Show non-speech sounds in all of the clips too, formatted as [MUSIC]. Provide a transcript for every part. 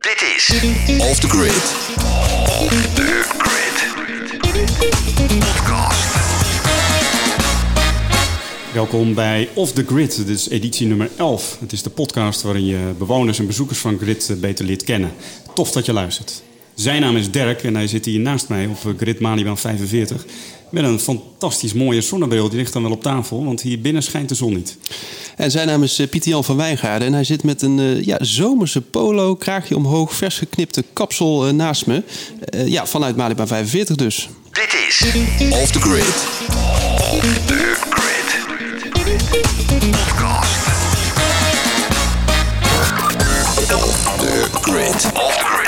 Dit is Off the Grid. de Grid Podcast. Welkom bij Off the Grid, dit is editie nummer 11. Het is de podcast waarin je bewoners en bezoekers van Grid beter leert kennen. Tof dat je luistert. Zijn naam is Dirk en hij zit hier naast mij op eh, Grid Malibaan 45. Met een fantastisch mooie zonnebril, die ligt dan wel op tafel, want hier binnen schijnt de zon niet. En zijn naam is eh, Pieter Jan van Wijngaarden. En hij zit met een eh, ja, zomerse polo, kraagje omhoog, vers geknipte kapsel naast me. Eh, ja, vanuit Malibaan 45 dus. Dit is Off the Grid. de Grid Podcast. De Grid. Off the Grid.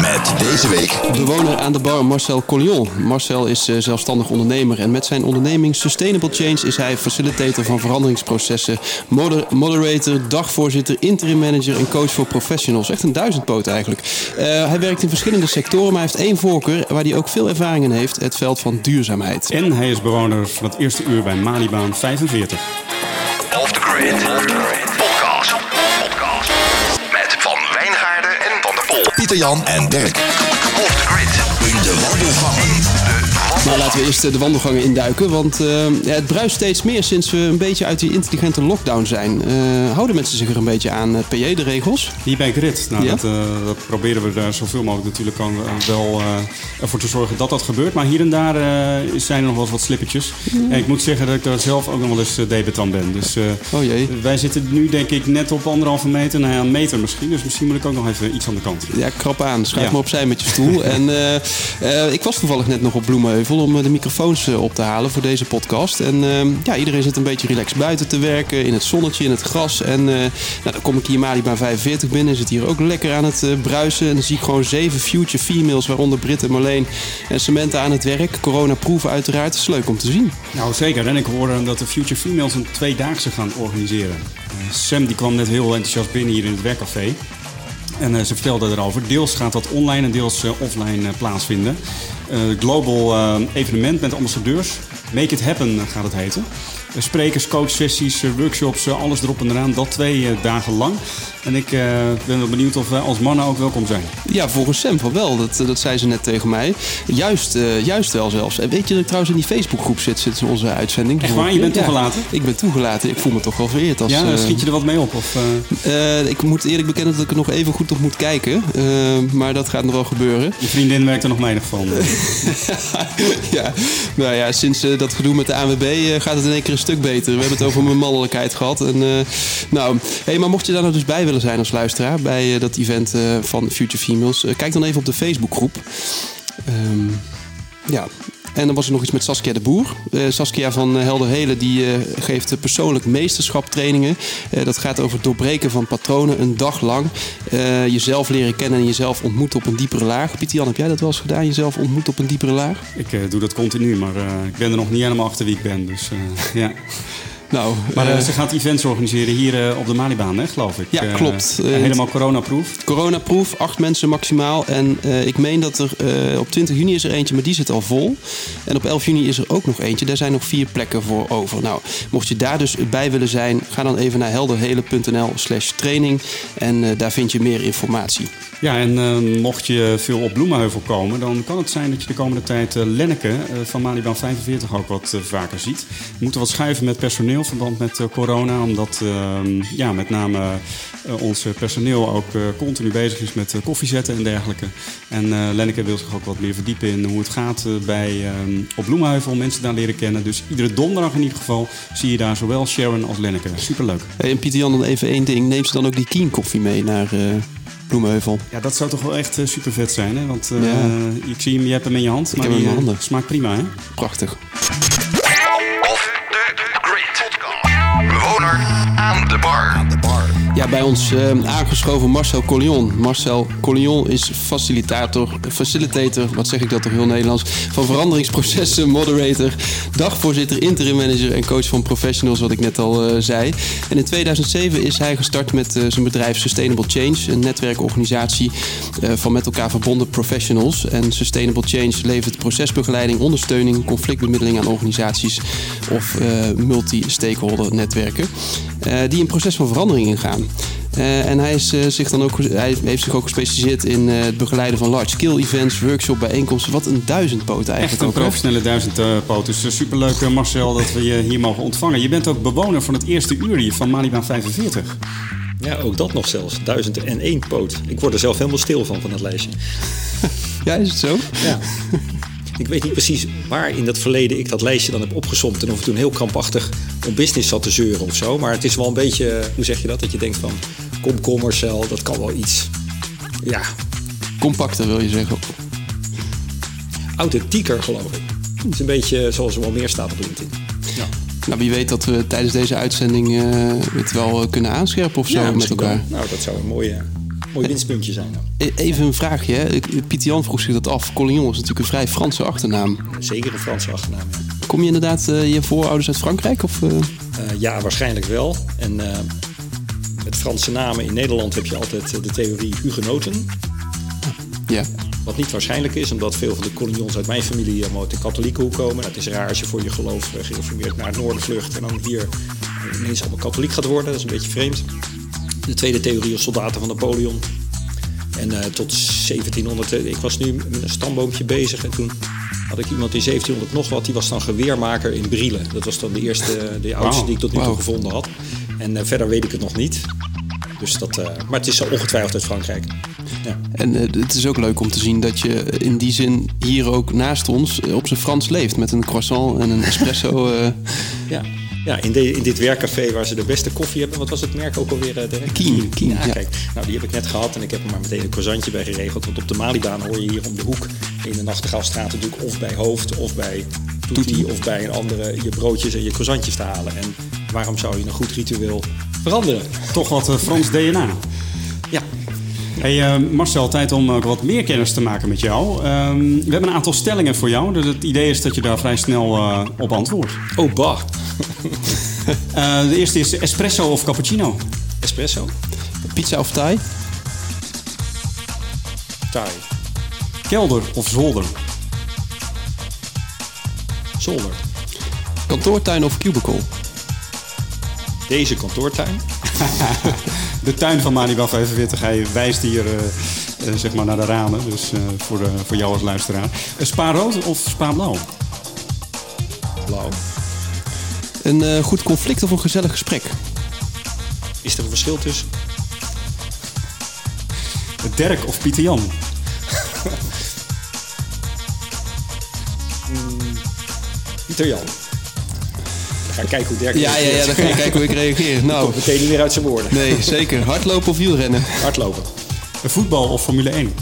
Met deze week Bewoner aan de bar Marcel Collion. Marcel is eh, zelfstandig ondernemer en met zijn onderneming Sustainable Change is hij facilitator van veranderingsprocessen, moder- moderator, dagvoorzitter, interim manager en coach voor professionals. Echt een duizendpoot eigenlijk. Eh, hij werkt in verschillende sectoren, maar hij heeft één voorkeur waar hij ook veel ervaring in heeft, het veld van duurzaamheid. En hij is bewoner van het eerste uur bij Malibaan 45. Off the Grid Pieter Jan en Dirk. In de. Maar Nou, laten we eerst eh, de wandelgangen induiken, want eh, ja, het bruist steeds meer sinds we een beetje uit die intelligente lockdown zijn. Eh, houden mensen zich er een beetje aan, uh, PJ, de regels? Hier bij Grid, nou, Ja? dat, eh, dat proberen we daar zoveel mogelijk natuurlijk kan, eh, wel eh, ervoor te zorgen dat dat gebeurt. Maar hier en daar eh, zijn er nog wel eens wat slippertjes. En ik moet zeggen dat ik daar zelf ook nog wel eens uh, debutant ben. Dus eh, Oh jee. wij zitten nu denk ik net op anderhalve meter, nou ja, een meter misschien. Dus misschien moet ik ook nog even iets aan de kant. Ja, krap aan. Schuif Ja. me opzij met je stoel. [LAUGHS] en eh, eh, ik was toevallig net nog op Bloemenheuvel om eh, de microfoons eh, op te halen voor deze podcast. En eh, ja, iedereen zit een beetje relaxed buiten te werken, in het zonnetje, in het gras. En eh, nou, dan kom ik hier Malibaan 45 binnen, zit hier ook lekker aan het bruisen. En dan zie ik gewoon zeven future females, waaronder Britt en Marleen en Samantha aan het werk. Corona-proof uiteraard. Is leuk om te zien. Nou zeker, en ik hoorde dat de Future Females een tweedaagse gaan organiseren. Sam die kwam net heel enthousiast binnen hier in het werkcafé. En ze vertelde erover. Deels gaat dat online en deels offline plaatsvinden. Eh, global eh, evenement met ambassadeurs. Make it happen eh, gaat het heten. Eh, sprekers, coachsessies, eh, workshops, eh, alles erop en eraan. Dat twee dagen lang. En ik ben wel benieuwd of wij als mannen ook welkom zijn. Ja, volgens Sam van wel. Dat, dat zei ze net tegen mij. Juist, juist wel zelfs. En weet je dat ik trouwens in die Facebookgroep zit sinds onze uitzending? Echt waar? Je bent Ja, toegelaten? ik ben toegelaten. Ik voel me toch wel vereerd. Als, Ja, schiet je er wat mee op? Of, ik moet eerlijk bekennen dat ik er nog even goed op moet kijken. Maar dat gaat nog wel gebeuren. je vriendin werkt er nog menig van. [LAUGHS] ja, nou ja, sinds dat gedoe met de ANWB gaat het in één keer een stuk beter. We hebben het over mijn mannelijkheid gehad. En, eh, nou, hey, maar mocht je daar nou dus bij willen zijn als luisteraar bij eh, dat event eh, van Future Females, kijk dan even op de Facebookgroep. Ehm, ja. En dan was er nog iets met Saskia de Boer. Eh, Saskia van eh, Helder Helen die eh, geeft persoonlijk meesterschap trainingen. Eh, dat gaat over het doorbreken van patronen een dag lang. Jezelf leren kennen en jezelf ontmoeten op een diepere laag. Pieter Jan, heb jij dat wel eens gedaan? Jezelf ontmoeten op een diepere laag? ik doe dat continu, maar ik ben er nog niet helemaal achter wie ik ben. Dus, [LAUGHS] ja. Nou, Maar eh, ze gaat events organiseren hier eh, op de Malibaan, hè, geloof ik. Ja, klopt. Eh, helemaal coronaproof. Coronaproof, acht mensen maximaal. En ik meen dat er op 20 juni is er eentje, maar die zit al vol. En op 11 juni is er ook nog eentje. Daar zijn nog vier plekken voor over. Nou, mocht je daar dus bij willen zijn, ga dan even naar helderhelen.nl slash training. En daar vind je meer informatie. Ja, en mocht je veel op Bloemenheuvel komen, dan kan het zijn dat je de komende tijd Lenneke van Malibaan 45 ook wat vaker ziet. We moeten wat schuiven met personeel in verband met eh, corona, omdat eh, ja, met name eh, ons personeel ook eh, continu bezig is met koffie zetten en dergelijke. En Lenneke wil zich ook wat meer verdiepen in hoe het gaat bij, eh, op Bloemenheuvel, mensen daar leren kennen. Dus iedere donderdag in ieder geval zie je daar zowel Sharon als Lenneke. Superleuk. Hey, en Pieter Jan, dan even één ding. Neem ze dan ook die Keen koffie mee naar Bloemenheuvel? Ja, dat zou toch wel echt super vet zijn, hè? Want Ja. ik zie hem, je hebt hem in je hand, maar heb hem die in mijn eh, handen. smaakt prima, hè? Prachtig. Aan Ja, bij ons eh, aangeschoven Marcel Collion. Marcel Collion is facilitator, facilitator, wat zeg ik dat toch heel Nederlands, van veranderingsprocessen, [LAUGHS] moderator, dagvoorzitter, interim manager en coach van professionals, wat ik net al eh, zei. En in 2007 is hij gestart met eh, zijn bedrijf Sustainable Change, een netwerkorganisatie van met elkaar verbonden professionals. En Sustainable Change levert procesbegeleiding, ondersteuning, conflictbemiddeling aan organisaties of eh, multi-stakeholder netwerken. die een proces van verandering ingaan. Eh, en hij, is, eh, zich dan ook, hij heeft zich ook gespecialiseerd in eh, het begeleiden van large-scale events, workshop, bijeenkomsten. Wat een duizendpoot eigenlijk Echt een ook. professionele duizendpoot. Dus superleuk Marcel dat we je hier mogen ontvangen. Je bent ook bewoner van het eerste uur hier van Malibaan 45. Ja, ook dat nog zelfs. 1001 poot. Ik word er zelf helemaal stil van, van dat lijstje. [LAUGHS] Ja, is het zo? Ja. [LAUGHS] Ik weet niet precies waar in dat verleden ik dat lijstje dan heb opgesomd. En of ik toen heel krampachtig om business zat te zeuren of zo. Maar het is wel een beetje, eh, hoe zeg je dat? Dat je denkt van, kom, Marcel, dat kan wel iets. Ja, Compacter wil je zeggen. authentieker geloof ik. Het is een beetje zoals er wel meer staat op LinkedIn. Ja. Nou, wie weet dat we tijdens deze uitzending eh, het wel eh, kunnen aanscherpen of zo met elkaar. Nou, dat zou een mooie, mooi winstpuntje zijn. dan. E- Even een vraagje. Hè. Jan vroeg zich dat af. Collignon is natuurlijk een vrij Franse achternaam. Zeker een Franse achternaam. ja. Kom je inderdaad eh, je voorouders uit Frankrijk? Of, eh? Eh, ja, waarschijnlijk wel. En met Franse namen in Nederland heb je altijd de theorie hugenoten. Ja. Wat niet waarschijnlijk is, omdat veel van de colonions uit mijn familie allemaal uit de katholieke hoek komen. Het is raar als je voor je geloof gereformeerd naar het noorden vlucht en dan hier ineens allemaal katholiek gaat worden. Dat is een beetje vreemd. De tweede theorie is soldaten van Napoleon. En eh, tot 1700, eh, ik was nu met een stamboompje bezig en toen had ik iemand in 1700 nog wat, die was dan geweermaker in Brielen. Dat was dan de eerste, de oudste die ik tot nu toe gevonden had. En eh, verder weet ik het nog niet. Dus dat, eh, maar het is zo ongetwijfeld uit Frankrijk. Ja. En eh, het is ook leuk om te zien dat je in die zin hier ook naast ons eh, op zijn Frans leeft. Met een croissant en een espresso. eh Ja, ja in, de, in dit werkcafé waar ze de beste koffie hebben. Wat was het merk ook alweer? Derek? Kien, Kien, ja, ja. kijk. Nou, die heb ik net gehad en ik heb er maar meteen een croissantje bij geregeld. Want op de Malibaan hoor je hier om de hoek in de Nachtegaalstraat natuurlijk of bij Hoofd of bij Toetie of bij een andere je broodjes en je croissantjes te halen. En waarom zou je een goed ritueel veranderen? Toch wat eh, Frans DNA. Ja, Hey, eh, Marcel, tijd om ook wat meer kennis te maken met jou. Ehm, we hebben een aantal stellingen voor jou. Dus het idee is dat je daar vrij snel eh, op antwoordt. oh bah, [LAUGHS] de eerste is espresso of cappuccino? espresso, pizza of thai? taai, Kelder of zolder? zolder. Kantoortuin of cubicle? Deze kantoortuin, [LAUGHS] De tuin van Manibal 45, hij wijst hier eh, eh, zeg maar naar de ramen. Dus eh, voor, eh, voor jou als luisteraar. Eh, Spa rood of spa blauw? blauw. Een eh, goed conflict of een gezellig gesprek? Is er een verschil tussen? Dirk of Pieter Jan? [LAUGHS] Pieter Jan. We gaan kijken hoe Dirk Ja, ja, ja, dan ga je kijken hoe ik reageer. [LAUGHS] Nou, Komt meteen niet meer uit zijn woorden. nee, zeker. Hardlopen of wielrennen? [LAUGHS] Hardlopen. Voetbal of Formule 1?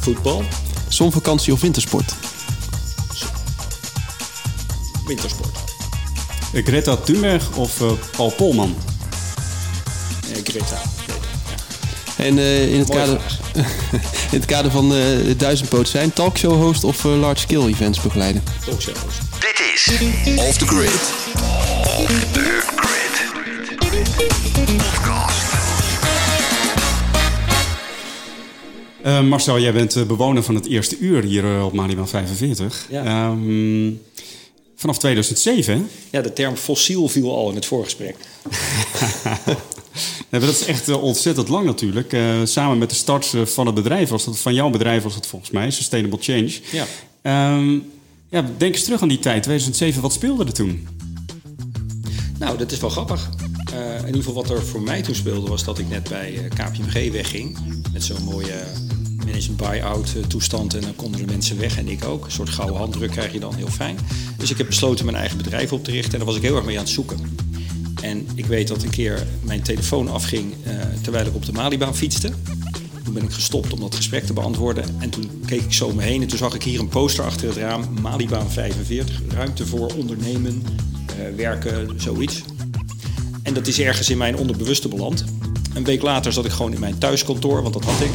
Voetbal. Zonvakantie of wintersport? Wintersport. Greta Thunberg of eh, Paul Polman? Eh, Greta. En eh, in, het kader, [LAUGHS] in het kader van eh duizendpoot zijn, talkshow host of large scale events begeleiden? Talkshow host. Dit is Off the grid. de Grid. Podcast. Eh, Marcel, jij bent eh, bewoner van het eerste uur hier op Malibaan 45. Ja. Ehm, vanaf 2007, hè? Ja, de term fossiel viel al in het voorgesprek. [LAUGHS] Ja, dat is echt eh, ontzettend lang natuurlijk. Eh, samen met de start eh, van het bedrijf was dat, van jouw bedrijf was dat volgens mij, Sustainable Change. Ja. Ehm, ja, denk eens terug aan die tijd, 2007. Wat speelde er toen? Nou, dat is wel grappig. In ieder geval wat er voor mij toen speelde was dat ik net bij KPMG wegging. Met zo'n mooie management buy-out eh, toestand. En dan konden de mensen weg en ik ook. Een soort gouden handdruk krijg je dan heel fijn. Dus ik heb besloten mijn eigen bedrijf op te richten. En daar was ik heel erg mee aan het zoeken. En ik weet dat een keer mijn telefoon afging eh, terwijl ik op de Malibaan fietste. Toen ben ik gestopt om dat gesprek te beantwoorden. En toen keek ik zo om me heen en toen zag ik hier een poster achter het raam. Malibaan 45, ruimte voor ondernemen, eh, werken, zoiets. En dat is ergens in mijn onderbewuste beland. Een week later zat ik gewoon in mijn thuiskantoor, want dat had ik.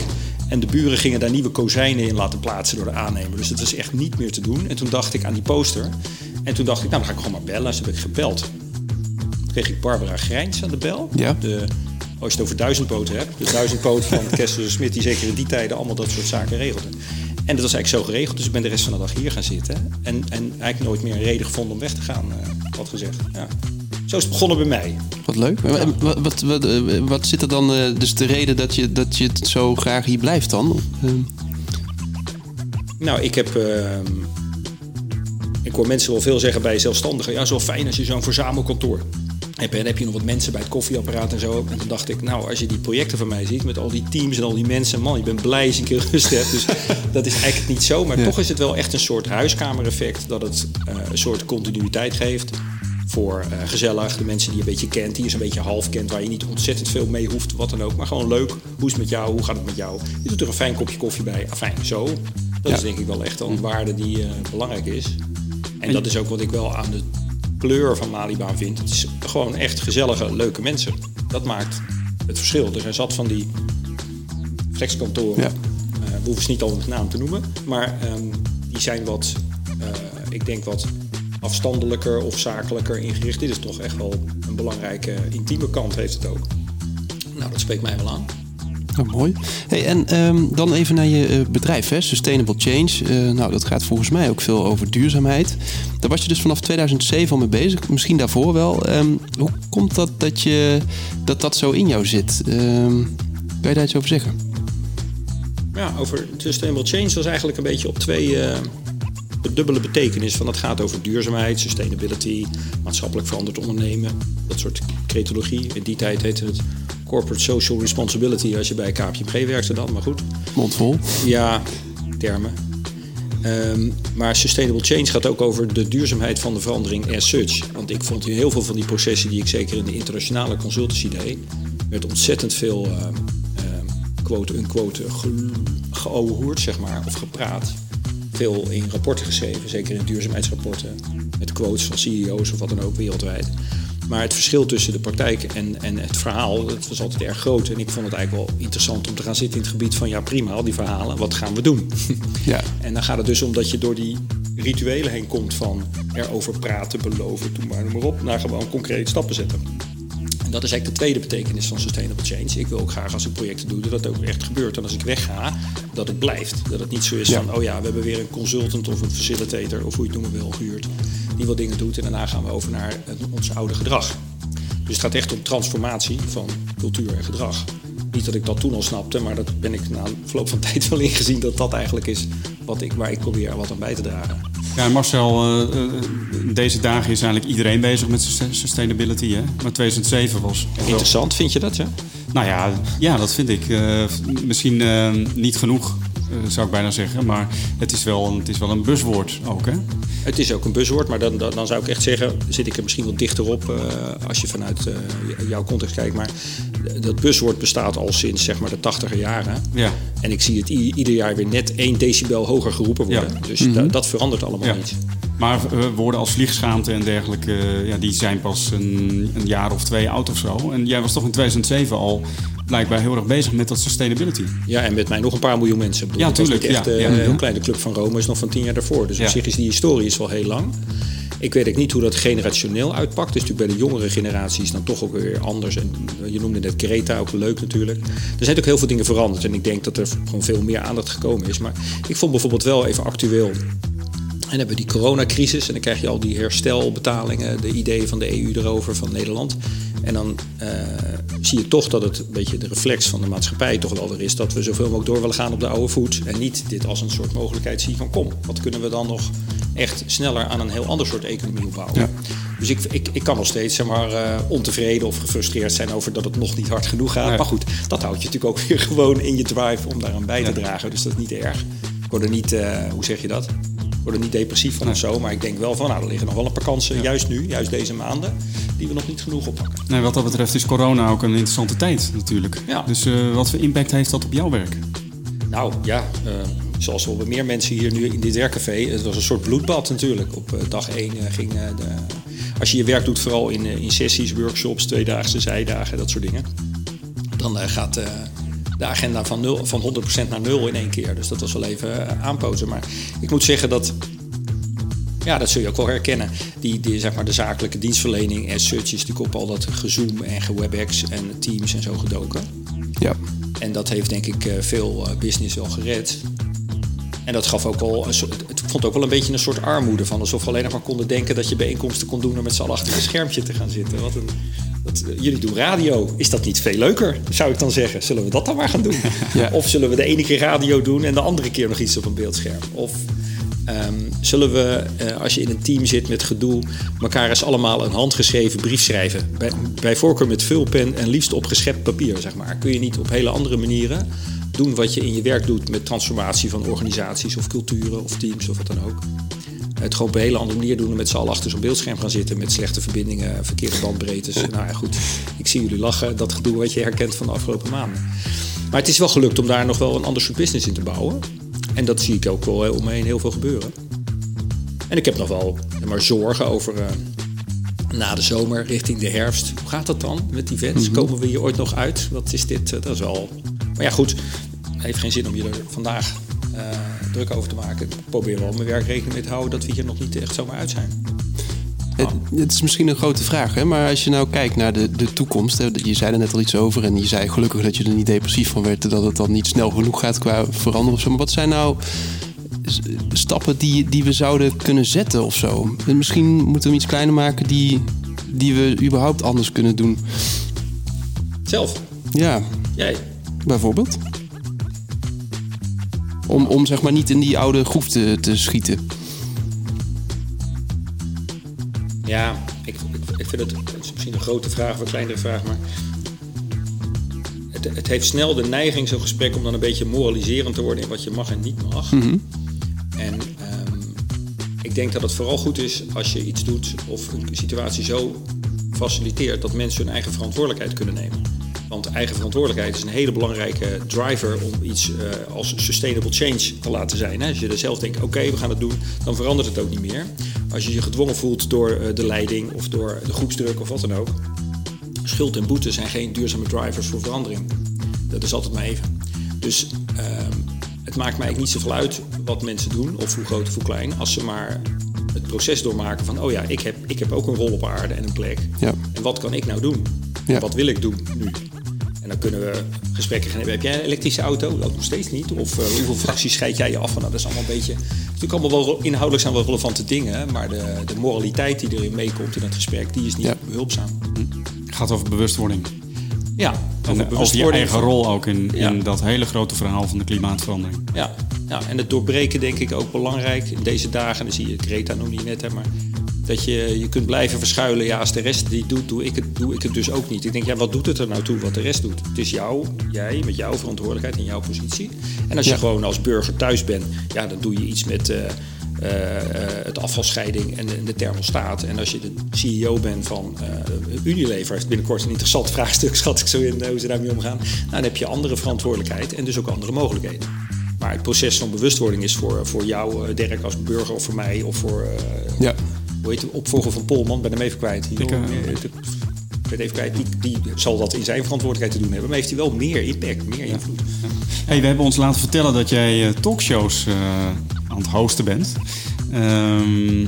En de buren gingen daar nieuwe kozijnen in laten plaatsen door de aannemer. Dus het was echt niet meer te doen. En toen dacht ik aan die poster. En toen dacht ik, nou dan ga ik gewoon maar bellen. Dus heb ik gebeld. Toen kreeg ik Barbara Grijns aan de bel. Ja. De, als je het over duizendpoten hebt. De duizendpoot van [LAUGHS] Kessler Smit, die zeker in die tijden allemaal dat soort zaken regelde. En dat was eigenlijk zo geregeld. Dus ik ben de rest van de dag hier gaan zitten. En, en eigenlijk nooit meer een reden gevonden om weg te gaan, eh, wat gezegd. Ja. Zo is het begonnen bij mij. Wat leuk. Wat, wat, wat, eh, wat zit er dan, eh, dus de reden dat je, dat je het zo graag hier blijft dan? Eh, Nou, ik heb. ehm, ik hoor mensen wel veel zeggen bij zelfstandigen. Ja, zo fijn als je zo'n verzamelkantoor hebt. En heb je nog wat mensen bij het koffieapparaat en zo. En toen dacht ik, nou, als je die projecten van mij ziet met al die teams en al die mensen, man, je bent blij als je een keer rust hebt. Dus [LAUGHS] dat is eigenlijk niet zo. Maar Ja. toch is het wel echt een soort huiskamereffect dat het een soort continuïteit geeft. Voor eh, gezellig, de mensen die je een beetje kent, die je zo'n beetje half kent, waar je niet ontzettend veel mee hoeft, wat dan ook. Maar gewoon leuk. Hoe is het met jou? Hoe gaat het met jou? Je doet er een fijn kopje koffie bij. Afijn, zo. Dat Ja. is denk ik wel echt een waarde die eh, belangrijk is. En dat is ook wat ik wel aan de kleur van Malibaan vind. Het is gewoon echt gezellige, leuke mensen. Dat maakt het verschil. Er zijn zat van die flexkantoren. Ja. Eh, we hoeven ze niet al met naam te noemen. Maar ehm, die zijn wat, eh, ik denk wat afstandelijker of zakelijker ingericht. Dit is toch echt wel een belangrijke intieme kant heeft het ook. Nou, dat spreekt mij wel aan. Nou, mooi. Hey, en ehm, dan even naar je eh, bedrijf, hè? Sustainable Change. Eh, nou, dat gaat volgens mij ook veel over duurzaamheid. Daar was je dus vanaf 2007 al mee bezig. Misschien daarvoor wel. Ehm, hoe komt dat dat, je, dat dat zo in jou zit? Ehm, kan je daar iets over zeggen? Ja, over Sustainable Change was eigenlijk een beetje op twee eh, dubbele betekenis. Van het gaat over duurzaamheid, sustainability, maatschappelijk veranderd ondernemen. Dat soort cretologie. In die tijd heette het Corporate Social Responsibility als je bij KPMG werkte dan, maar goed. Mondvol. Ja, termen. Ehm, maar Sustainable Change gaat ook over de duurzaamheid van de verandering as such. Want ik vond in heel veel van die processen die ik zeker in de internationale consultancy deed, werd ontzettend veel ehm, ehm, quote-unquote ge- geouwehoerd, zeg maar, of gepraat. Veel in rapporten geschreven, zeker in duurzaamheidsrapporten, met quotes van CEO's of wat dan ook wereldwijd. Maar het verschil tussen de praktijk en, en het verhaal, dat was altijd erg groot. En ik vond het eigenlijk wel interessant om te gaan zitten in het gebied van, ja prima, al die verhalen, wat gaan we doen? Ja. [LAUGHS] En dan gaat het dus om dat je door die rituelen heen komt van erover praten, beloven, doe maar, noem maar op, naar gewoon concreet stappen zetten. En dat is eigenlijk de tweede betekenis van Sustainable Change. Ik wil ook graag als ik projecten doe, dat dat ook echt gebeurt. En als ik wegga, dat het blijft. Dat het niet zo is Ja. van, oh ja, we hebben weer een consultant of een facilitator, of hoe je het noemen wil, gehuurd, die wat dingen doet. En daarna gaan we over naar het- ons oude gedrag. Dus het gaat echt om transformatie van cultuur en gedrag. Niet dat ik dat toen al snapte, maar dat ben ik na een verloop van [LAUGHS] tijd wel ingezien dat dat eigenlijk is wat ik, waar ik probeer wat aan bij te dragen. Ja, Marcel, eh, eh, deze dagen is eigenlijk iedereen bezig met sus- sustainability. Hè? Maar 2007 was. Interessant, vind je dat? Ja? Nou ja, ja, dat vind ik. eh, misschien niet genoeg, zou ik bijna zeggen. Maar het is wel, het is wel een buswoord ook, hè? Het is ook een buswoord, maar dan, dan, dan zou ik echt zeggen, zit ik er misschien wat dichter op eh, als je vanuit eh, jouw context kijkt. Maar dat buswoord bestaat al sinds zeg maar de tachtiger jaren. Ja. En ik zie het ieder jaar weer net één decibel hoger geroepen worden. Ja. Dus da- dat verandert allemaal Ja. niet. Maar eh, woorden als vliegschaamte en dergelijke, eh, ja, die zijn pas een, een jaar of twee oud of zo. En jij was toch in 2007 al blijkbaar heel erg bezig met dat sustainability. Ja, en met mij nog een paar miljoen mensen. Bedoel, Ja, dat was tuurlijk, niet echt ja, eh, ja, een kleine club van Rome, is nog van tien jaar daarvoor. Dus op zich is die historie is wel heel lang. Ik weet ook niet hoe dat generationeel uitpakt. Dus natuurlijk bij de jongere generaties dan toch ook weer anders. En je noemde net Greta, ook leuk natuurlijk. Er zijn ook heel veel dingen veranderd. En ik denk dat er gewoon veel meer aandacht gekomen is. Maar ik vond bijvoorbeeld wel even actueel en dan hebben we die coronacrisis en dan krijg je al die herstelbetalingen, de ideeën van de EU erover, van Nederland. En dan eh, zie je toch dat het een beetje de reflex van de maatschappij toch wel weer is dat we zoveel mogelijk door willen gaan op de oude voet. En niet dit als een soort mogelijkheid zien van kom, wat kunnen we dan nog echt sneller aan een heel ander soort economie opbouwen. Ja. Dus ik, ik, ik kan nog steeds zeg maar, eh, ontevreden of gefrustreerd zijn over dat het nog niet hard genoeg gaat. Nee. Maar goed, dat houdt je natuurlijk ook weer [LAUGHS] gewoon in je drive om daaraan bij te Ja. dragen. Dus dat is niet erg. Ik word er niet, eh, hoe zeg je dat? Ik word er niet depressief van of zo. Maar ik denk wel van, nou, er liggen nog wel een paar kansen, juist nu, juist deze maanden, die we nog niet genoeg oppakken. Nee, wat dat betreft is corona ook een interessante tijd natuurlijk. Ja. Dus eh, wat voor impact heeft dat op jouw werk? Nou ja, eh, zoals wel meer mensen hier nu in dit werkcafé. Het was een soort bloedbad natuurlijk. Op eh, dag één eh, ging de... Als je je werk doet, vooral in, in sessies, workshops, tweedaagse zijdagen, dat soort dingen. Dan gaat de agenda van, nul, van 100% naar nul in één keer. Dus dat was wel even aanpoten. Maar ik moet zeggen dat... Ja, dat zul je ook wel herkennen. Die, die, zeg maar, de zakelijke dienstverlening as such is natuurlijk op al dat gezoom en gewebex en Teams en zo gedoken. Ja. En dat heeft denk ik eh, veel eh, business wel gered. En dat gaf ook al, het vond ook wel een beetje een soort armoede van. Alsof we alleen nog maar konden denken dat je bijeenkomsten kon doen... om met z'n allen achter een schermpje te gaan zitten. Wat een, dat, jullie doen radio. Is dat niet veel leuker, zou ik dan zeggen? Zullen we dat dan maar gaan doen? [LAUGHS] Ja. Of zullen we de ene keer radio doen en de andere keer nog iets op een beeldscherm? Of ehm, zullen we, eh, als je in een team zit met gedoe... elkaar eens allemaal een handgeschreven brief schrijven? Bij, bij voorkeur met vulpen en liefst op geschept papier, zeg maar. Kun je niet op hele andere manieren doen wat je in je werk doet... met transformatie van organisaties of culturen of teams of wat dan ook... Het gewoon op een hele andere manier doen en met z'n allen achter zo'n beeldscherm gaan zitten met slechte verbindingen, verkeerde bandbreedtes. [LAUGHS] nou ja, goed, ik zie jullie lachen, dat gedoe wat je herkent van de afgelopen maanden. Maar het is wel gelukt om daar nog wel een ander soort business in te bouwen. En dat zie ik ook wel eh, om me heen heel veel gebeuren. En ik heb nog wel maar zorgen over eh, na de zomer richting de herfst. Hoe gaat dat dan met events? Komen we hier ooit nog uit? Wat is dit? Eh, dat is wel. Maar ja, goed. Het heeft geen zin om je er vandaag eh, druk over te maken. Ik probeer wel mijn werk rekening mee te houden dat we hier nog niet echt zomaar uit zijn. Het, het is misschien een grote vraag, hè? maar als je nou kijkt naar de, de toekomst. Hè, je zei er net al iets over en je zei gelukkig dat je er niet depressief van werd. Dat het dan niet snel genoeg gaat qua veranderen of zo. Maar wat zijn nou stappen die, die we zouden kunnen zetten of zo? En Misschien moeten we hem iets kleiner maken die, die we überhaupt anders kunnen doen. Zelf, Ja, jij. bijvoorbeeld. Om, om zeg maar niet in die oude groef te, te schieten. Ja, ik, ik, ik vind het, het is misschien een grote vraag of een kleinere vraag, maar het, het heeft snel de neiging, zo'n gesprek, om dan een beetje moraliserend te worden in wat je mag en niet mag. En ehm, ik denk dat het vooral goed is als je iets doet of een situatie zo faciliteert dat mensen hun eigen verantwoordelijkheid kunnen nemen. Want eigen verantwoordelijkheid is een hele belangrijke driver om iets eh, als sustainable change te laten zijn. Hè. Als je er zelf denkt, oké, we gaan het doen, dan verandert het ook niet meer. Als je je gedwongen voelt door eh, de leiding of door de groepsdruk of wat dan ook. Schuld en boete zijn geen duurzame drivers voor verandering. Dat is altijd maar even. Dus ehm, het maakt mij eigenlijk niet zoveel uit wat mensen doen, of hoe groot of hoe klein, als ze maar het proces doormaken van, oh ja, ik heb, ik heb ook een rol op aarde en een plek. Ja. En wat kan ik nou doen? Ja. Wat wil ik doen nu? En dan kunnen we gesprekken gaan hebben. Heb jij een elektrische auto? Dat nog steeds niet. Of eh, hoeveel fracties scheid jij je af? van? Nou, dat is allemaal een beetje... Natuurlijk allemaal wel inhoudelijk zijn wel relevante dingen. Maar de, de moraliteit die erin meekomt in dat gesprek, die is niet Ja. behulpzaam. Het gaat over bewustwording. Ja, En over je eigen rol ook in, Ja. in dat hele grote verhaal van de klimaatverandering. Ja, ja, en het doorbreken denk ik ook belangrijk in deze dagen. Dan zie je, Greta noemde je net, hè, maar dat je, je kunt blijven verschuilen. Ja, als de rest die doet, doe ik, het, doe ik het dus ook niet. Ik denk, ja, wat doet het er nou toe wat de rest doet? Het is jou, jij, met jouw verantwoordelijkheid en jouw positie. En als je Ja. gewoon als burger thuis bent, ja, dan doe je iets met... eh, het afvalscheiding en de, de thermostaat. En als je de CEO bent van eh, Unilever, heeft binnenkort een interessant [LAUGHS] vraagstuk, schat ik zo in, hoe ze daarmee omgaan. Nou, dan heb je andere verantwoordelijkheid en dus ook andere mogelijkheden. Maar het proces van bewustwording is voor, voor jou, Dirk, als burger of voor mij of voor, Ja. Hoe heet de opvolger van Polman, ben hem even kwijt. Ik, eh, meer- ik ben even kwijt, die, die zal dat in zijn verantwoordelijkheid te doen hebben. Maar heeft hij wel meer impact, meer invloed. Hey, we hebben ons laten vertellen dat jij eh, talkshows eh, aan het hosten bent. Ehm,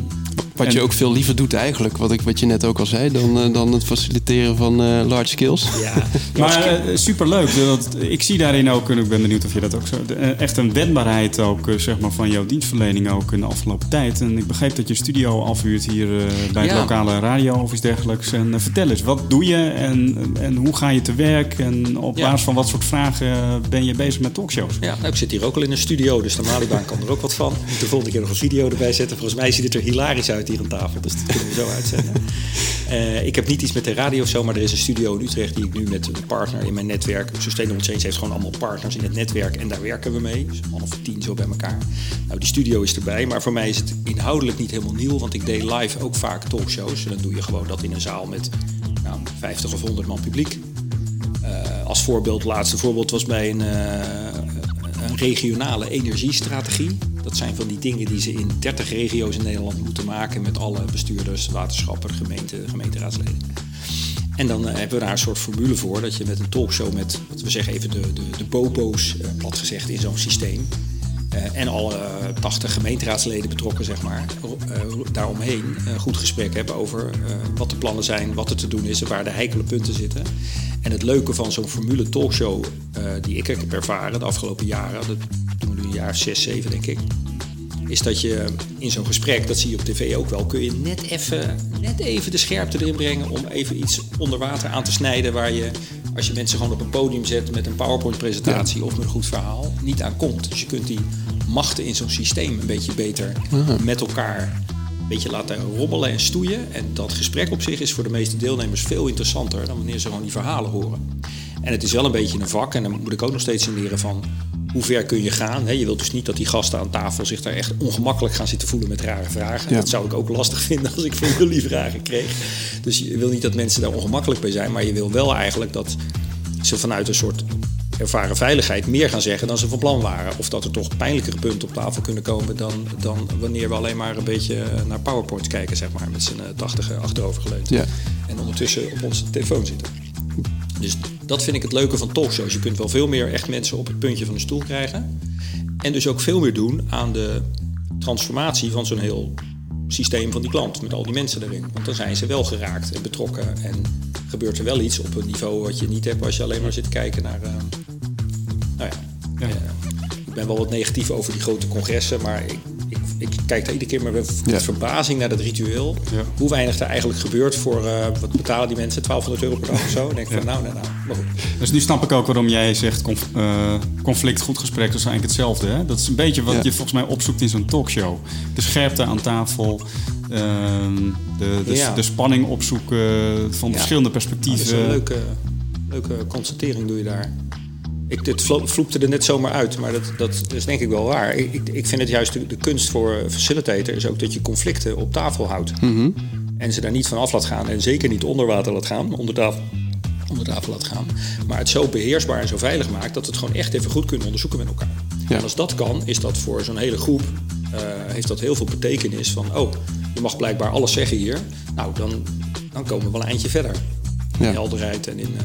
Wat En- je ook veel liever doet eigenlijk, wat, ik, wat je net ook al zei, dan, eh, dan het faciliteren van eh, large skills. Ja, [LAUGHS] Maar eh, superleuk. Dat, ik zie daarin ook, en ik ben benieuwd of je dat ook zo... de- echt een wendbaarheid ook, zeg maar, van jouw dienstverlening ook in de afgelopen tijd. En ik begreep dat je studio afhuurt hier eh, bij de Ja. lokale radio of iets dergelijks. En vertel eens, wat doe je en, en hoe ga je te werk? En op Ja. basis van wat soort vragen ben je bezig met talkshows? Ja, nou, ik zit hier ook al in een studio, dus de Malibaan kan er ook wat van. Moet de volgende keer nog een video erbij zetten. Volgens mij ziet het er hilarisch uit hier tafel, dus dat kunnen we zo uitzenden. Eh, ik heb niet iets met de radio of zo, maar er is een studio in Utrecht die ik nu met een partner in mijn netwerk. Sustainable Change heeft gewoon allemaal partners in het netwerk en daar werken we mee. Dus man of tien zo bij elkaar. Nou, die studio is erbij, maar voor mij is het inhoudelijk niet helemaal nieuw, want ik deed live ook vaak talkshows. En dan doe je gewoon dat in een zaal met nou, 50 of 100 man publiek. Eh, als voorbeeld, laatste voorbeeld was bij een, eh, een regionale energiestrategie. Dat zijn van die dingen die ze in 30 regio's in Nederland moeten maken met alle bestuurders, waterschappen, gemeente, gemeenteraadsleden. En dan eh, hebben we daar een soort formule voor dat je met een talkshow met, wat we zeggen even de, de, de bobo's, eh, plat gezegd, in zo'n systeem. eh, en alle eh, 80 gemeenteraadsleden betrokken, zeg maar, daaromheen een goed gesprek hebben over wat de plannen zijn, wat er te doen is en waar de heikele punten zitten. En het leuke van zo'n formule talkshow die ik heb ervaren de afgelopen jaren, een jaar 6, 7 denk ik, is dat je in zo'n gesprek, dat zie je op tv ook wel, kun je net even, net even de scherpte erin brengen om even iets onder water aan te snijden waar je, als je mensen gewoon op een podium zet met een PowerPoint-presentatie of met een goed verhaal, niet aan komt. Dus je kunt die machten in zo'n systeem een beetje beter met elkaar een beetje laten rommelen en stoeien. En dat gesprek op zich is voor de meeste deelnemers veel interessanter dan wanneer ze gewoon die verhalen horen. En het is wel een beetje een vak en dan moet ik ook nog steeds in leren van hoe ver kun je gaan. Hè? Je wilt dus niet dat die gasten aan tafel zich daar echt ongemakkelijk gaan zitten voelen met rare vragen. Ja. Dat zou ik ook lastig [LAUGHS] vinden als ik van jullie vragen kreeg. Dus je wil niet dat mensen daar ongemakkelijk bij zijn, maar je wil wel eigenlijk dat ze vanuit een soort ervaren veiligheid meer gaan zeggen dan ze van plan waren. Of dat er toch pijnlijkere punten op tafel kunnen komen dan, dan wanneer we alleen maar een beetje naar PowerPoint kijken, zeg maar, met z'n eh, tachtige achterovergeleund. Ja. En ondertussen op onze telefoon zitten. Dus dat vind ik het leuke van talkshows. Je kunt wel veel meer echt mensen op het puntje van de stoel krijgen. En dus ook veel meer doen aan de transformatie van zo'n heel systeem van die klant. Met al die mensen erin. Want dan zijn ze wel geraakt en betrokken. En gebeurt er wel iets op een niveau wat je niet hebt als je alleen maar zit kijken naar. eh, nou ja, eh, ik ben wel wat negatief over die grote congressen, maar ik kijk daar iedere keer maar met verbazing naar dat ritueel. Hoe weinig er eigenlijk gebeurt voor, eh, wat betalen die mensen? 1200 euro per dag of zo? En denk ik van nou, nou, nou, maar goed. Dus nu snap ik ook waarom jij zegt conf- eh, conflict, goed gesprek, dat is eigenlijk hetzelfde. Hè? Dat is een beetje wat je volgens mij opzoekt in zo'n talkshow. De scherpte aan tafel, ehm, de, de, Ja. de spanning opzoeken van Ja. verschillende Nou, dat is perspectieven. een leuke, leuke constatering doe je daar. Ik, dit vlo- vloepte er net zomaar uit, maar dat, dat is denk ik wel waar. Ik, ik- vind het juist de, de kunst voor facilitator is ook dat je conflicten op tafel houdt. En ze daar niet van af laat gaan en zeker niet onder water laat gaan, onder tafel, onder tafel laat gaan. Maar het zo beheersbaar en zo veilig maakt dat we het gewoon echt even goed kunnen onderzoeken met elkaar. Ja. En als dat kan, is dat voor zo'n hele groep, eh, heeft dat heel veel betekenis van, oh, je mag blijkbaar alles zeggen hier. Nou, dan, dan komen we wel een eindje verder. In Ja. helderheid en in eh,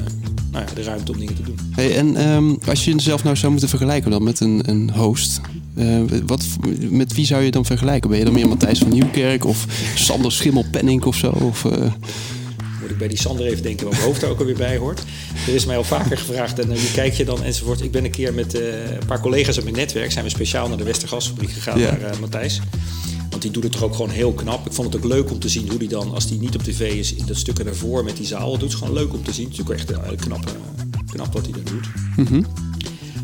nou ja, de ruimte om dingen te doen. Hey, en ehm, als je jezelf nou zou moeten vergelijken dan met een, een host, eh, wat, met wie zou je dan vergelijken? Ben je dan meer Matthijs van Nieuwkerk of Sander Schimmelpenning of zo? Of, eh, Moet ik bij die Sander even denken welk hoofd daar ook alweer bij hoort. Er is mij al vaker gevraagd en eh, wie kijk je dan enzovoort. Ik ben een keer met eh, een paar collega's uit mijn netwerk... zijn we speciaal naar de Westergasfabriek gegaan, Ja. naar eh, Matthijs. Die doet het toch ook gewoon heel knap. Ik vond het ook leuk om te zien hoe die dan, als die niet op tv is... in dat stuk ervoor met die zaal, dat doet het gewoon leuk om te zien. Het is ook echt heel knap, eh, knap wat hij dat doet.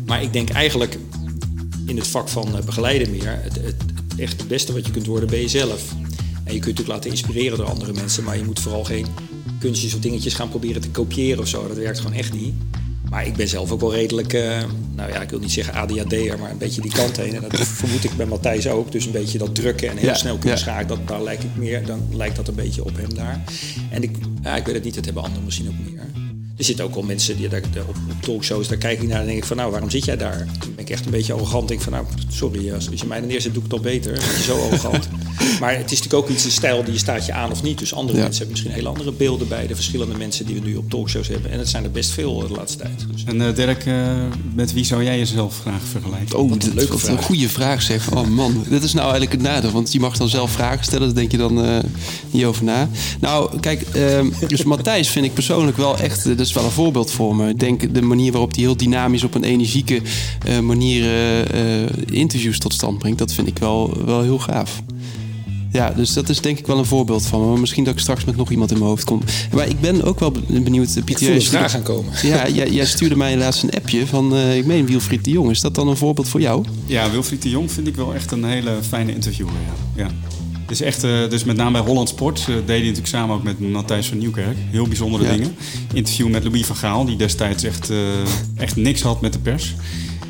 Maar ik denk eigenlijk in het vak van eh, begeleiden meer... Het, het, het echt het beste wat je kunt worden ben je zelf. En je kunt natuurlijk laten inspireren door andere mensen... maar je moet vooral geen kunstjes of dingetjes gaan proberen te kopiëren of zo. Dat werkt gewoon echt niet. Maar ik ben zelf ook wel redelijk, eh, nou ja, ik wil niet zeggen ADHD'er, maar een beetje die kant heen. En dat [LAUGHS] vermoed ik bij Matthijs ook. Dus een beetje dat drukken en heel Ja, snel kunnen ja. schakelen, dat, daar lijkt ik meer, dan lijkt dat een beetje op hem daar. En ik, ja, ik weet het niet, dat hebben anderen misschien ook meer. Er zitten ook wel mensen die daar, op, op talkshows, daar kijk ik naar en denk ik van, nou, waarom zit jij daar? Dan ben ik echt een beetje arrogant. Denk van, nou, sorry, als, als je mij er neerzet, doe ik het dan beter. Ben je zo arrogant. [LAUGHS] maar het is natuurlijk ook iets, een stijl die je staat je aan of niet. Dus andere Ja. mensen hebben misschien hele andere beelden bij de verschillende mensen die we nu op talkshows hebben. En het zijn er best veel eh, de laatste tijd. Dus En eh, Dirk, eh, met wie zou jij jezelf graag vergelijken? oh, een dit, leuke wat een vraag. goede vraag zeg. Oh man, dit is nou eigenlijk het nadeel. Want je mag dan zelf vragen stellen, daar denk je dan eh, niet over na. Nou, kijk, ehm, dus Matthijs vind ik persoonlijk wel echt, dat is wel een voorbeeld voor me. Ik denk de manier waarop hij heel dynamisch op een energieke eh, manier eh, eh, interviews tot stand brengt, dat vind ik wel, wel heel gaaf. Ja, dus dat is denk ik wel een voorbeeld van me. Maar misschien dat ik straks met nog iemand in mijn hoofd kom. Maar ik ben ook wel benieuwd, ik Pieter. jij vraag stuurde- aan komen. [LAUGHS] Ja, jij, jij stuurde mij laatst een appje van, eh, ik meen Wilfried de Jong. Is dat dan een voorbeeld voor jou? Ja, Wilfried de Jong vind ik wel echt een hele fijne interviewer. Ja. Ja. Is echt, eh, dus met name bij Holland Sport eh, deed hij natuurlijk samen ook met Matthijs van Nieuwkerk. Heel bijzondere Ja. dingen. Interview met Louis van Gaal, die destijds echt, eh, echt niks had met de pers.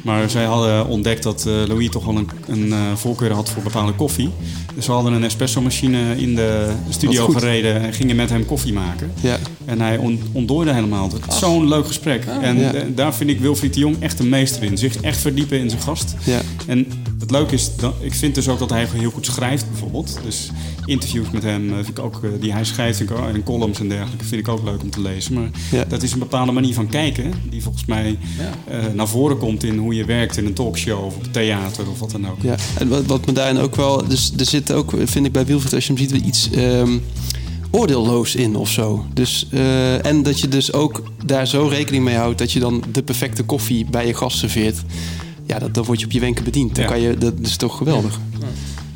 Maar zij hadden ontdekt dat Louis toch wel een, een voorkeur had voor bepaalde koffie. Dus ze hadden een espresso-machine in de studio gereden en gingen met hem koffie maken. Ja. En hij on, ontdooide helemaal. Het was zo'n leuk gesprek. en Ja. daar vind ik Wilfried de Jong echt een meester in. Zich echt verdiepen in zijn gast. Ja. En het leuke is, dat, ik vind dus ook dat hij heel goed schrijft bijvoorbeeld. Dus interviews met hem eh, vind ik ook, eh, die hij schrijft vind ik ook, en columns en dergelijke vind ik ook leuk om te lezen. Maar Ja. dat is een bepaalde manier van kijken die volgens mij eh, naar voren komt in hoe je werkt in een talkshow of op theater of wat dan ook. Ja, en wat, wat me daarin ook wel... Dus er zit ook, vind ik bij Wilfried, als je hem ziet, iets ehm, oordeelloos in of zo. Dus, eh, en dat je dus ook daar zo rekening mee houdt... dat je dan de perfecte koffie bij je gast serveert. Ja, dat, dan word je op je wenken bediend. Dan Ja. kan je, dat is toch geweldig.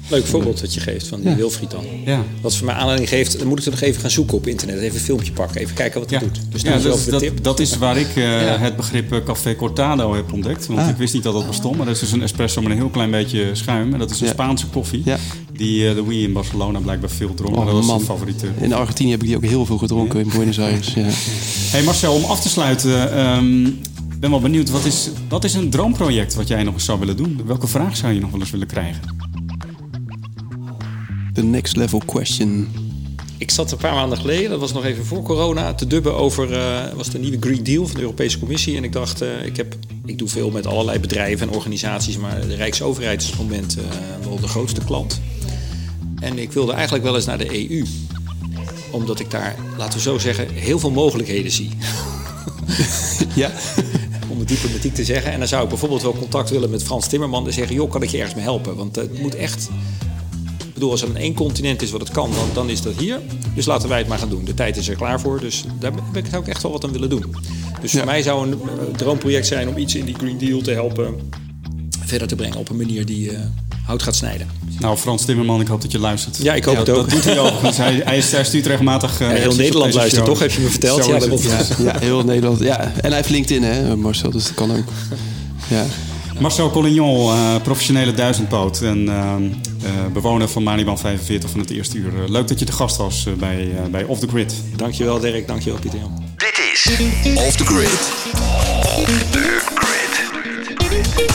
Leuk voorbeeld dat je geeft van die Wilfried dan. Ja. Wat voor mij aanleiding geeft, dan moet ik er nog even gaan zoeken op internet. Even een filmpje pakken, even kijken wat hij Ja, doet. Dus ja dat, tip. dat is waar ik eh, [LAUGHS] het begrip eh, Café Cortado heb ontdekt. Want Ah. ik wist niet dat dat bestond. Maar dat is dus een espresso met een heel klein beetje schuim. En dat is een Ja. Spaanse koffie. Ja. Die eh, de Wii in Barcelona blijkbaar veel dronk. Oh, dat was man. zijn favoriete. In Argentinië heb ik die ook heel veel gedronken in Buenos Aires. Ja. [LAUGHS] Hey Marcel, om af te sluiten. Ik ben wel benieuwd. Wat is, wat is een droomproject wat jij nog eens zou willen doen? Welke vraag zou je nog wel eens willen krijgen? The next level question. Ik zat een paar maanden geleden, dat was nog even voor corona, te dubben over eh, was de nieuwe Green Deal van de Europese Commissie. En ik dacht, eh, ik, heb, ik doe veel met allerlei bedrijven en organisaties, maar de Rijksoverheid is op het moment eh, wel de grootste klant. En ik wilde eigenlijk wel eens naar de EU. Omdat ik daar, laten we zo zeggen, heel veel mogelijkheden zie. [LAUGHS] Ja, [LAUGHS] om het diplomatiek te zeggen. En dan zou ik bijvoorbeeld wel contact willen met Frans Timmerman en zeggen: joh, kan ik je ergens mee helpen? Want het moet echt. Ik bedoel, als er maar één continent is wat het kan, dan, dan is dat hier. Dus laten wij het maar gaan doen. De tijd is er klaar voor. Dus daar ben ik- zou ik echt wel wat aan willen doen. Dus voor mij zou een eh, droomproject zijn om iets in die Green Deal te helpen verder te brengen op een manier die eh, hout gaat snijden. Nou, Frans Timmerman, ik hoop dat je luistert. Ja, ik hoop het ook. Dat doet hij overigens. [LAUGHS] Hij, hij, is- hij stuurt regelmatig... eh, Ja, heel Nederland luistert, show. toch? Heb je me verteld? Ja, ja, heel Nederland. Ja. En hij heeft LinkedIn, hè, Marcel, dus dat kan ook. Ja. Marcel Collignon, eh, professionele duizendpoot en eh, eh, bewoner van Maniban 45 van het eerste uur. Leuk dat je te gast was bij, eh, bij Off The Grid. Dankjewel Dirk, dankjewel Pieter Jan. Dit is Off the grid. de Grid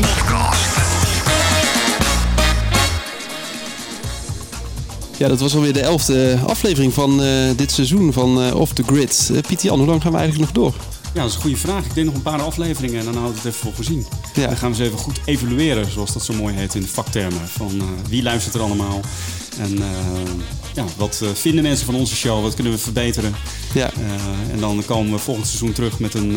Podcast. ja, dat was alweer de elfde aflevering van eh, dit seizoen van eh, Off The Grid. Eh Pieter Jan, hoe lang gaan we eigenlijk nog door? Ja, dat is een goede vraag. Ik denk nog een paar afleveringen en dan houden we het even voor gezien. Ja. Dan gaan we eens even goed evalueren, zoals dat zo mooi heet in de vaktermen. Van eh, wie luistert er allemaal en eh, ja, wat eh, vinden mensen van onze show, wat kunnen we verbeteren. Ja. En dan komen we volgend seizoen terug met een,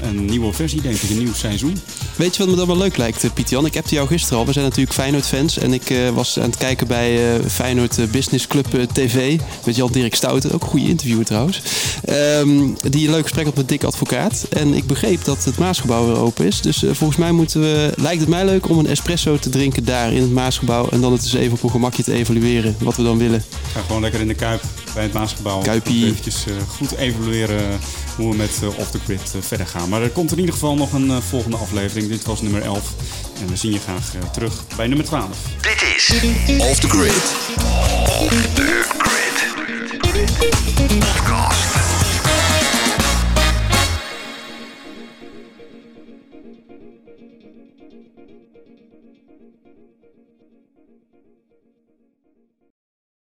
een nieuwe versie, denk ik, een nieuw seizoen. Weet je wat me dan wel leuk lijkt, eh, Pieter Jan? Ik heb jou gisteren al. We zijn natuurlijk Feyenoord-fans. En ik eh, was aan het kijken bij eh, Feyenoord Business Club TV. Met Jan-Dirk Stouten. Ook een goede interviewer trouwens. Ehm, die een leuk gesprek had met Dick Advocaat. En ik begreep dat het Maasgebouw weer open is. Dus volgens mij moeten we, lijkt het mij leuk om een espresso te drinken daar in het Maasgebouw. En dan het eens even op een gemakje te evalueren wat we dan willen. Ga gewoon lekker in de Kuip bij het Maasgebouw. Kuipie. Eventjes goed evalueren hoe we met Off The Grid verder gaan. Maar er komt in ieder geval nog een volgende aflevering. Dit was nummer 11. En we zien je graag eh, terug bij nummer 12. Dit is Off the grid. de Grid Podcast.